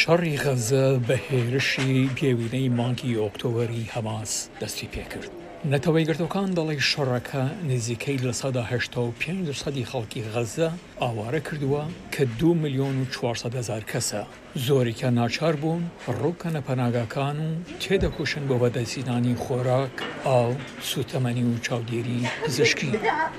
شەڕی غەززە بە هێرشی گێوینەی مانگی ئۆکتۆبەری هەماس دەستی پێکرد. نەتەوە یەکگرتووەکان دەڵی شەڕەکە نزیکەی لە سەدا هەشتا و پێنج لەسەدی خەڵکی غەززە ئاوارە کردووە کە دوو ملیۆن و چوار سەد هەزار کەسە، زۆرێکیان ناچار بوون ڕووبکەنە پەناگاکان و تێدەکۆشن بۆ بەدەستهینانی خۆراک، ئاو، سووتەمەنی و چاودێری پزیشکی.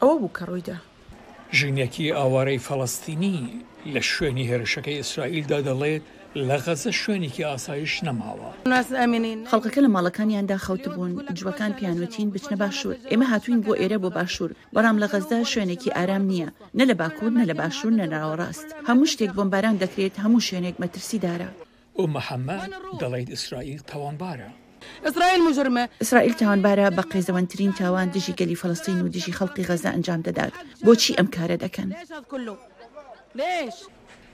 ئەوە بوو کە ڕوویدا. ژنێکی ئاوارەی فەڵەستینی لە شوێنی هێرشەکەی ئیسرائیلدا دەڵێت، لە غەززە شوێنێکی ئاسایش نەماوە. خەڵکەکە لە ماڵەکانیاندا خەوتبوون، جووەکان پێیانوتین بچنە باشوور، ئێمە هاتووین بۆ ئێرە بۆ باشوور، بەڵام لە غەززە شوێنێکی ئارام نییە، نە لە باکوور، نە لە باشوور، نە ناوەڕاست، هەموو شتێک بۆمباران دەکرێت، هەموو شوێنێک مەترسیدارە. ئوم محمد دەڵیت ئیسرائیل تاوانبارە. ئیسرائیل مجرمە. ئیسرائیل تاوانبارە بە قێزەوەنترین تاوان دژی گەلی فەلەستین و دژی خەڵقی غەزە ئەنجام دەدات. بۆچی ئەم کارە دەکەن؟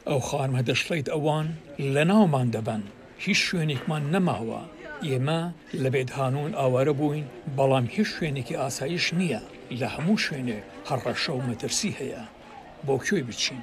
ئەو خانمە دەشڵیت ئەوان لەناومان دەبەن هیچ شوێنێکمان نەماوە ئێمە لە بێت هانوون ئاوارە بووین بەڵام هیچ شوێنێکی ئاسایش نییە لە هەموو شوێنێک هەڕەشە و مەترسی هەیە بۆ کوێ بچین؟